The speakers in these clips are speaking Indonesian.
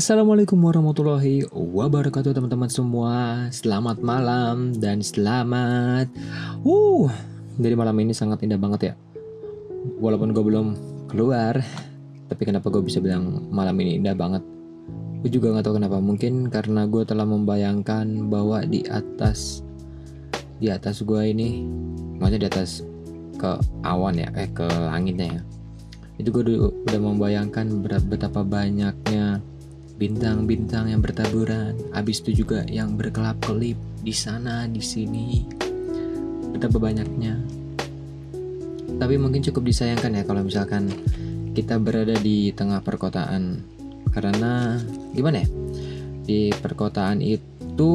Assalamualaikum warahmatullahi wabarakatuh teman-teman semua. Selamat malam dan selamat Uh, Jadi malam ini sangat indah banget ya. Walaupun gue belum keluar Tapi kenapa gue bisa bilang malam ini indah banget? Gue juga gak tahu kenapa. Mungkin karena gue telah membayangkan bahwa di atas Di atas gue ini Maksudnya di atas ke awan ya Eh ke langitnya ya Itu gue udah membayangkan betapa banyaknya bintang-bintang yang bertaburan, habis itu juga yang berkelap-kelip di sana, di sini. Betapa banyaknya. Tapi mungkin cukup disayangkan ya kalau misalkan kita berada di tengah perkotaan. Karena gimana ya? Di perkotaan itu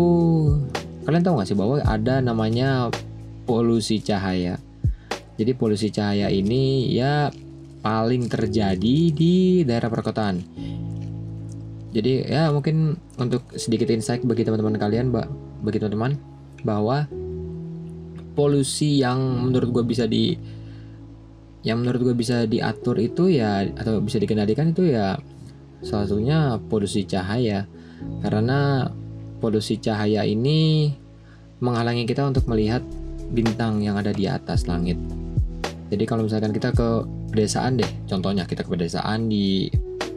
kalian tahu gak sih bahwa ada namanya polusi cahaya. Jadi polusi cahaya ini ya paling terjadi di daerah perkotaan jadi ya mungkin untuk sedikit insight bagi teman-teman kalian bagi teman-teman bahwa polusi yang menurut gue bisa di yang menurut gue bisa diatur itu ya atau bisa dikendalikan itu ya salah satunya polusi cahaya karena polusi cahaya ini menghalangi kita untuk melihat bintang yang ada di atas langit. Jadi kalau misalkan kita ke pedesaan deh, contohnya kita ke pedesaan di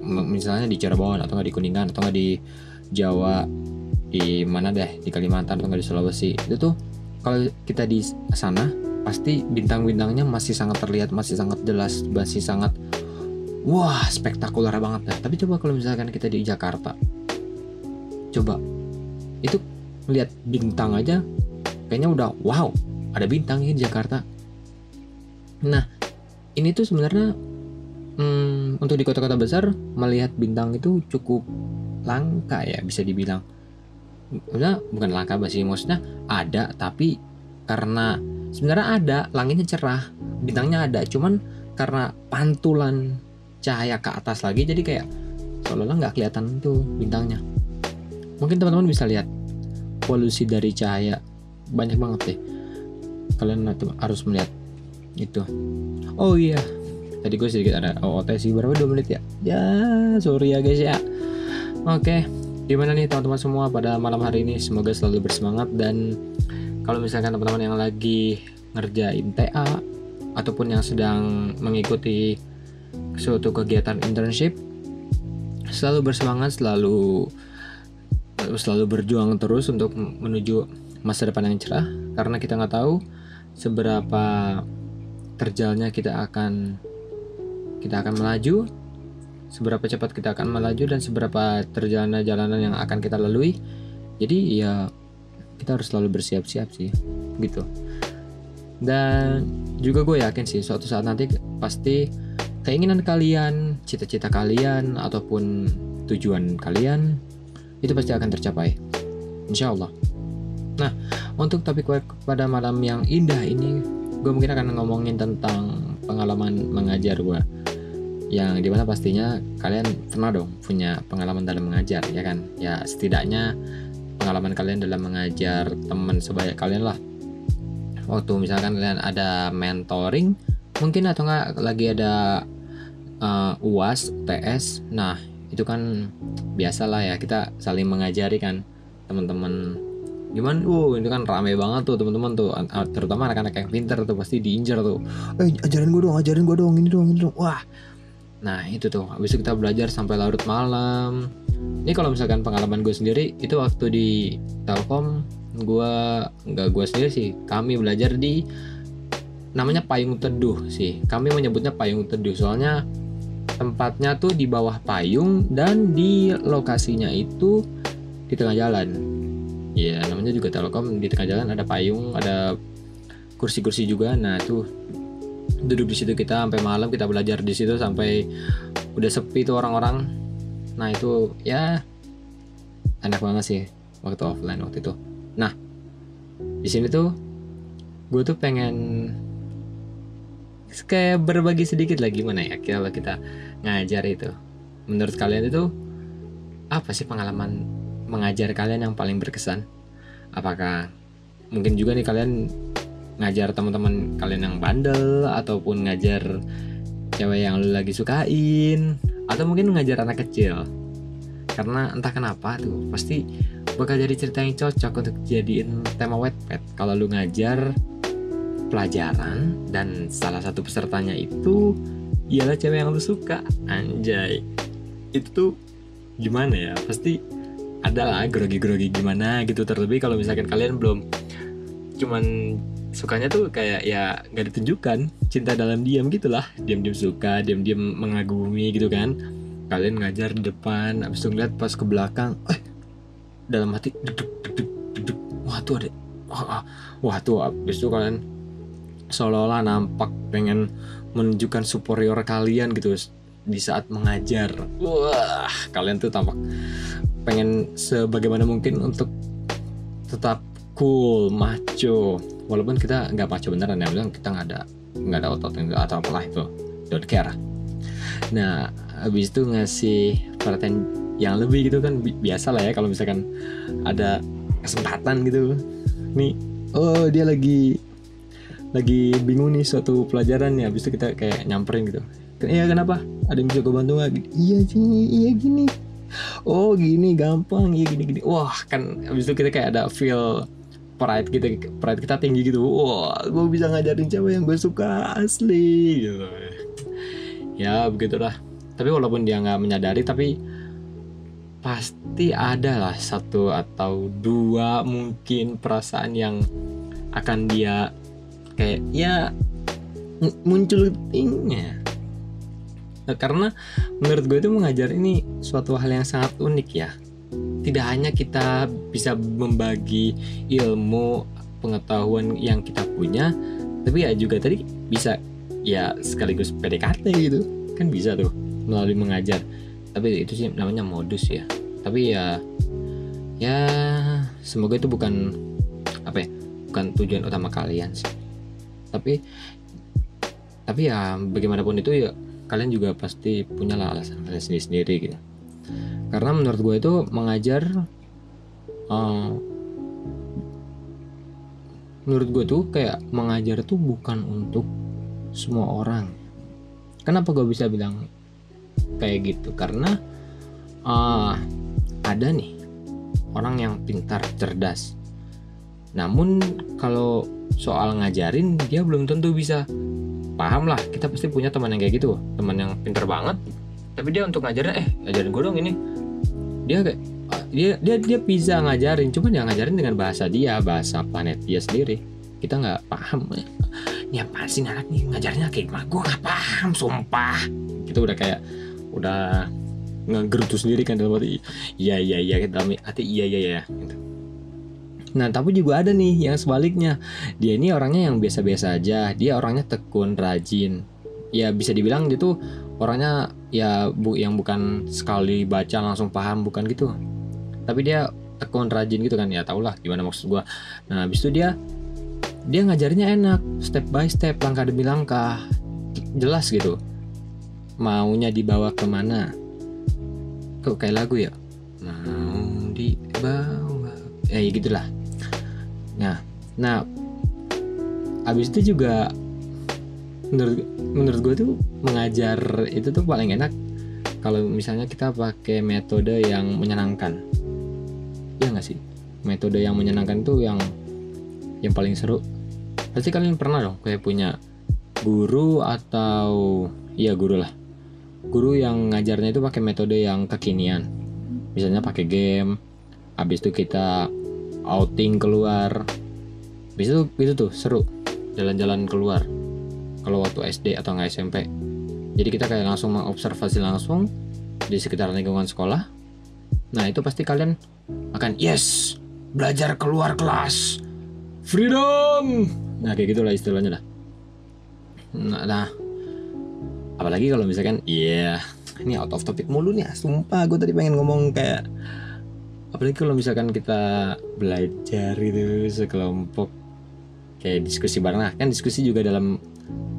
misalnya di Cirebon atau nggak di Kuningan atau nggak di Jawa di mana deh di Kalimantan atau nggak di Sulawesi itu tuh kalau kita di sana pasti bintang-bintangnya masih sangat terlihat masih sangat jelas masih sangat wah spektakuler banget dah tapi coba kalau misalkan kita di Jakarta coba itu lihat bintang aja kayaknya udah wow ada bintang ya di Jakarta. Nah ini tuh sebenarnya hmm, untuk di kota-kota besar melihat bintang itu cukup langka ya bisa dibilang. Maksudnya bukan langka sih maksudnya ada tapi karena sebenarnya ada langitnya cerah bintangnya ada cuman karena pantulan cahaya ke atas lagi jadi kayak seolah-olah nggak kelihatan tuh bintangnya. Mungkin teman-teman bisa lihat polusi dari cahaya. Banyak banget deh. Kalian harus melihat itu. Oh iya tadi gue sedikit ada OOT sih berapa dua menit ya? Ya sorry ya guys ya. Oke gimana nih teman-teman semua pada malam hari ini? Semoga selalu bersemangat dan kalau misalkan teman-teman yang lagi ngerjain TA ataupun yang sedang mengikuti suatu kegiatan internship selalu bersemangat selalu selalu berjuang terus untuk menuju masa depan yang cerah. Karena kita nggak tahu seberapa terjalnya kita akan kita akan melaju, seberapa cepat kita akan melaju dan seberapa terjalanan jalanan yang akan kita lalui. Jadi ya kita harus selalu bersiap-siap sih, gitu. Dan juga gue yakin sih suatu saat nanti pasti keinginan kalian, cita-cita kalian ataupun tujuan kalian itu pasti akan tercapai. Insya Allah. Nah, untuk topik pada malam yang indah ini, gue mungkin akan ngomongin tentang pengalaman mengajar gue yang di mana pastinya kalian pernah dong punya pengalaman dalam mengajar ya kan? Ya setidaknya pengalaman kalian dalam mengajar teman sebaya kalian lah. Waktu misalkan kalian ada mentoring mungkin atau enggak lagi ada uh, uas ts nah itu kan biasa lah ya kita saling mengajari kan teman-teman. Gimana wow itu kan rame banget tuh teman-teman tuh terutama anak-anak yang pinter tuh pasti diinjar tuh. Eh ajarin gue dong ajarin gue dong ini dong ini dong. Wah Nah itu tuh, habis itu kita belajar sampai larut malam. Ini kalau misalkan pengalaman gue sendiri, itu waktu di Telkom, gue nggak gue sendiri sih, kami belajar di namanya payung teduh sih. Kami menyebutnya payung teduh, soalnya tempatnya tuh di bawah payung dan di lokasinya itu di tengah jalan. Ya namanya juga Telkom di tengah jalan ada payung, ada kursi-kursi juga. Nah tuh duduk di situ kita sampai malam kita belajar di situ sampai udah sepi tuh orang-orang. Nah itu ya enak banget sih waktu offline waktu itu. Nah di sini tuh gue tuh pengen kayak berbagi sedikit lagi gimana ya kalau kita ngajar itu. Menurut kalian itu apa sih pengalaman mengajar kalian yang paling berkesan? Apakah mungkin juga nih kalian ngajar teman-teman kalian yang bandel ataupun ngajar cewek yang lu lagi sukain atau mungkin ngajar anak kecil. Karena entah kenapa tuh pasti bakal jadi cerita yang cocok untuk jadiin tema wetpad kalau lu ngajar pelajaran dan salah satu pesertanya itu ialah cewek yang lu suka. Anjay. Itu tuh gimana ya? Pasti ada lah grogi-grogi gimana gitu. Terlebih kalau misalkan kalian belum cuman sukanya tuh kayak ya nggak ditunjukkan cinta dalam diam gitulah. Diam-diam suka diam-diam mengagumi gitu kan. Kalian ngajar di depan abis itu ngeliat pas ke belakang eh dalam hati duduk duduk duduk. Wah tuh ada wah, wah tuh abis itu kalian seolah-olah nampak pengen menunjukkan superior kalian gitu di saat mengajar. Wah kalian tuh tampak pengen sebagaimana mungkin untuk tetap cool macho walaupun kita nggak maco beneran ya bilang kita nggak ada nggak ada otot atau apalah itu. Don't care. Nah habis itu ngasih perhatian yang lebih gitu kan biasa lah ya kalau misalkan ada kesempatan gitu. Nih oh dia lagi lagi bingung nih suatu pelajaran ya habis itu kita kayak nyamperin gitu. Iya kenapa? Ada yang bisa gue bantu nggak? Iya gini iya gini. Oh gini gampang. Iya gini gini. Wah kan habis itu kita kayak ada feel pride kita pride kita tinggi gitu. Wah gue bisa ngajarin cewek yang gue suka asli gitu. Ya begitulah. Tapi walaupun dia nggak menyadari tapi pasti ada lah satu atau dua mungkin perasaan yang akan dia kayak ya muncul tingnya nah, karena menurut gue itu mengajar ini suatu hal yang sangat unik ya tidak hanya kita bisa membagi ilmu pengetahuan yang kita punya tapi ya juga tadi bisa ya sekaligus PDKT gitu. Kan bisa tuh melalui mengajar. Tapi itu sih namanya modus ya. Tapi ya ya semoga itu bukan apa ya bukan tujuan utama kalian sih. Tapi tapi ya bagaimanapun itu ya kalian juga pasti punya lah alasan kalian sendiri sendiri gitu karena menurut gue itu mengajar uh, menurut gue tuh kayak mengajar tuh bukan untuk semua orang. Kenapa gue bisa bilang kayak gitu? Karena uh, ada nih orang yang pintar cerdas. Namun kalau soal ngajarin dia belum tentu bisa. Paham lah kita pasti punya teman yang kayak gitu. Teman yang pintar banget tapi dia untuk ngajarin eh ngajarin gue dong ini. Dia kayak dia dia dia bisa ngajarin cuman dia ngajarin dengan bahasa dia bahasa planet dia sendiri. Kita nggak paham. Ya apa sih anak nih ngajarnya kayak gimana? Gue nggak paham sumpah. Kita udah kayak udah ngegerutu sendiri kan dalam hati. Iya iya iya dalam hati iya iya iya gitu. Nah tapi juga ada nih yang sebaliknya. Dia ini orangnya yang biasa-biasa aja. Dia orangnya tekun, rajin. Ya bisa dibilang dia tuh orangnya ya bu yang bukan sekali baca langsung paham bukan gitu. Tapi dia tekun rajin gitu kan ya tau lah gimana maksud gue nah habis itu dia dia ngajarnya enak step by step langkah demi langkah jelas gitu. Maunya dibawa ke mana? Kok kayak lagu ya? Mau dibawa. Eh ya gitulah. Nah nah habis itu juga menurut menurut gue tuh mengajar itu tuh paling enak kalau misalnya kita pakai metode yang menyenangkan. Ya nggak sih? Metode yang menyenangkan tuh yang yang paling seru. Pasti kalian pernah dong kayak punya guru atau iya guru lah. Guru yang ngajarnya itu pakai metode yang kekinian. Misalnya pakai game habis itu kita outing keluar. Bisa tuh itu tuh seru jalan-jalan keluar kalau waktu SD atau nggak SMP jadi kita kayak langsung mengobservasi langsung di sekitar lingkungan sekolah. Nah itu pasti kalian akan yes belajar keluar kelas. Freedom! Nah kayak gitulah istilahnya lah. Nah, nah. Apalagi kalau misalkan iya yeah, ini out of topic mulu nih sumpah gue tadi pengen ngomong kayak apalagi kalau misalkan kita belajar itu sekelompok kayak diskusi bareng nah kan diskusi juga dalam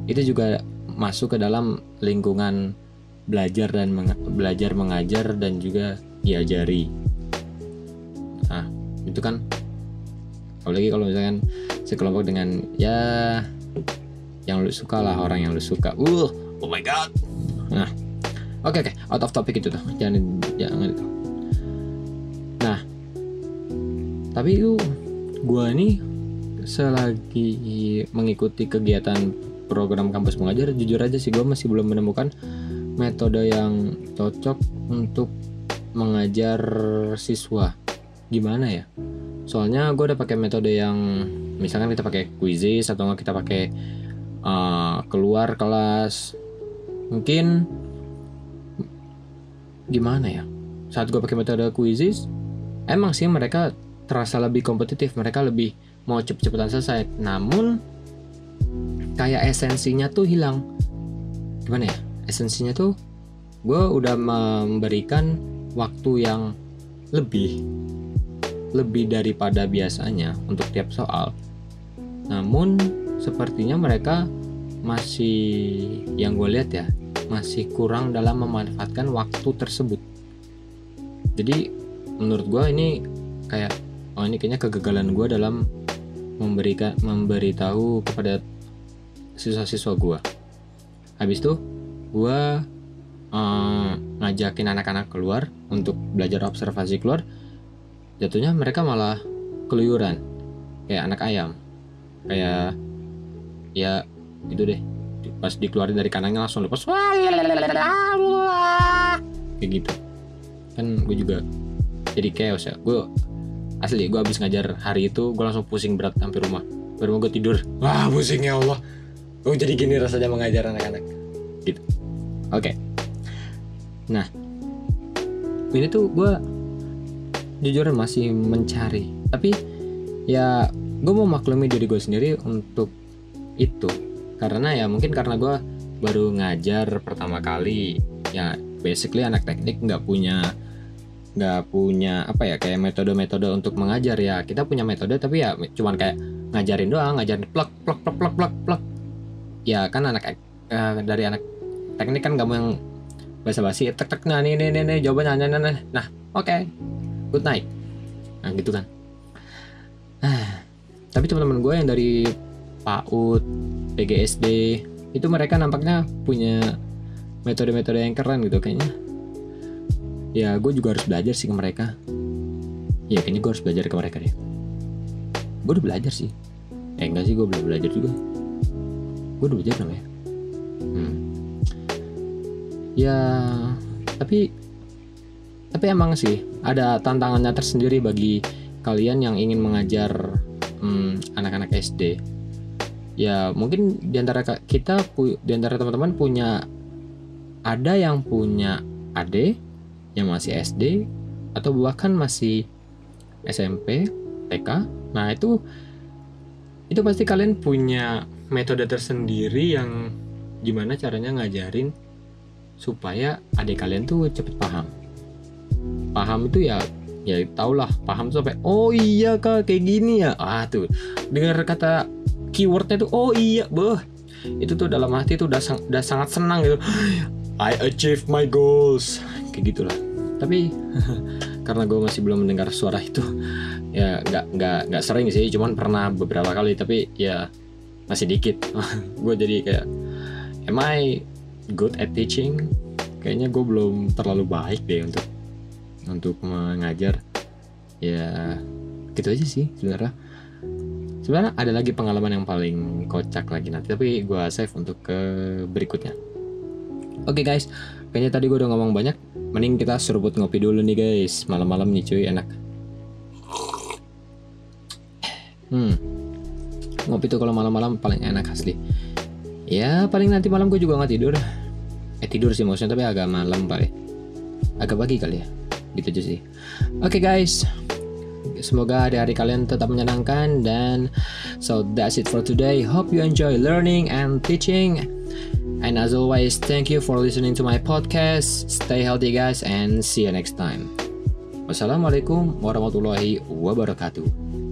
itu juga masuk ke dalam lingkungan belajar dan meng belajar mengajar dan juga diajari. Nah itu kan. Apalagi kalau misalkan sekelompok dengan ya yang lu suka lah orang yang lu suka. Uh oh my god. Nah oke okay, oke. Okay. out of topic itu tuh. Jangan jangan itu. Tapi itu gue nih selagi mengikuti kegiatan program kampus mengajar jujur aja sih gue masih belum menemukan metode yang cocok untuk mengajar siswa. Gimana ya? Soalnya gue udah pakai metode yang misalkan kita pakai quizzes atau nggak kita pakai uh, keluar kelas mungkin gimana ya? Saat gue pakai metode quizzes emang sih mereka terasa lebih kompetitif mereka lebih mau cepet-cepetan selesai. Namun kayak esensinya tuh hilang gimana ya esensinya tuh gue udah memberikan waktu yang lebih lebih daripada biasanya untuk tiap soal. Namun sepertinya mereka masih yang gue lihat ya masih kurang dalam memanfaatkan waktu tersebut. Jadi menurut gue ini kayak oh ini kayaknya kegagalan gue dalam memberikan memberitahu kepada siswa-siswa gue. Habis itu gue uh, ngajakin anak-anak keluar untuk belajar observasi keluar. Jatuhnya mereka malah keluyuran kayak anak ayam. Kayak ya itu deh. Pas dikeluarin dari kanannya langsung lepas kayak gitu. Kan gue juga jadi chaos ya. Gue asli gue habis ngajar hari itu gue langsung pusing berat sampai rumah. Baru gue tidur. Wah pusing ya Allah gue jadi gini rasanya mengajar anak-anak. Gitu. Oke. Okay. nah ini tuh gue jujur masih mencari. Tapi ya gue mau maklumi diri gue sendiri untuk itu. Karena ya mungkin karena gue baru ngajar pertama kali ya basically anak teknik nggak punya nggak punya apa ya kayak metode-metode untuk mengajar. Ya kita punya metode tapi ya cuman kayak ngajarin doang ngajarin plek plek plek plek plek ya kan anak eh, dari anak teknik kan gak mau yang basa-basi tek tek nah nih nih nih, jawabannya nah nah nah, nah oke okay good night. Nah gitu kan. Ah, tapi teman-teman gue yang dari PAUD PGSD itu mereka nampaknya punya metode-metode yang keren gitu kayaknya. Ya gue juga harus belajar sih ke mereka. Ya kayaknya gue harus belajar ke mereka deh. Gue udah belajar sih. Eh enggak sih gue belum belajar juga gue udah belajar namanya hmm. ya tapi tapi emang sih ada tantangannya tersendiri bagi kalian yang ingin mengajar hmm, anak-anak SD ya mungkin di antara kita di antara teman-teman punya ada yang punya adik yang masih SD atau bahkan masih SMP TK nah itu itu pasti kalian punya metode tersendiri yang gimana caranya ngajarin supaya adik kalian tuh cepet paham. Paham itu ya ya tau lah paham sampai oh iya kak kayak gini ya. Ah tuh. Dengar kata keywordnya tuh oh iya boh itu tuh dalam hati tuh udah, sang, udah sangat senang gitu. I achieve my goals. Kayak gitulah. Tapi karena gue masih belum mendengar suara itu ya nggak nggak nggak sering sih cuman pernah beberapa kali tapi ya masih dikit. Gue jadi kayak am I good at teaching? Kayaknya gue belum terlalu baik deh untuk untuk mengajar. Ya gitu aja sih sebenarnya. Sebenarnya ada lagi pengalaman yang paling kocak lagi nanti tapi gue save untuk ke berikutnya. Oke okay, guys. Kayaknya tadi gue udah ngomong banyak. Mending kita seruput ngopi dulu nih guys. Malam-malam nih cuy. Enak. Hmm ngopi tuh kalau malam-malam paling enak asli ya paling nanti malam gue juga nggak tidur eh tidur sih maksudnya tapi agak malam paling agak pagi kali ya gitu aja sih oke okay, guys Semoga hari-hari kalian tetap menyenangkan dan so that's it for today. Hope you enjoy learning and teaching. And as always, thank you for listening to my podcast. Stay healthy guys and see you next time. Wassalamualaikum warahmatullahi wabarakatuh.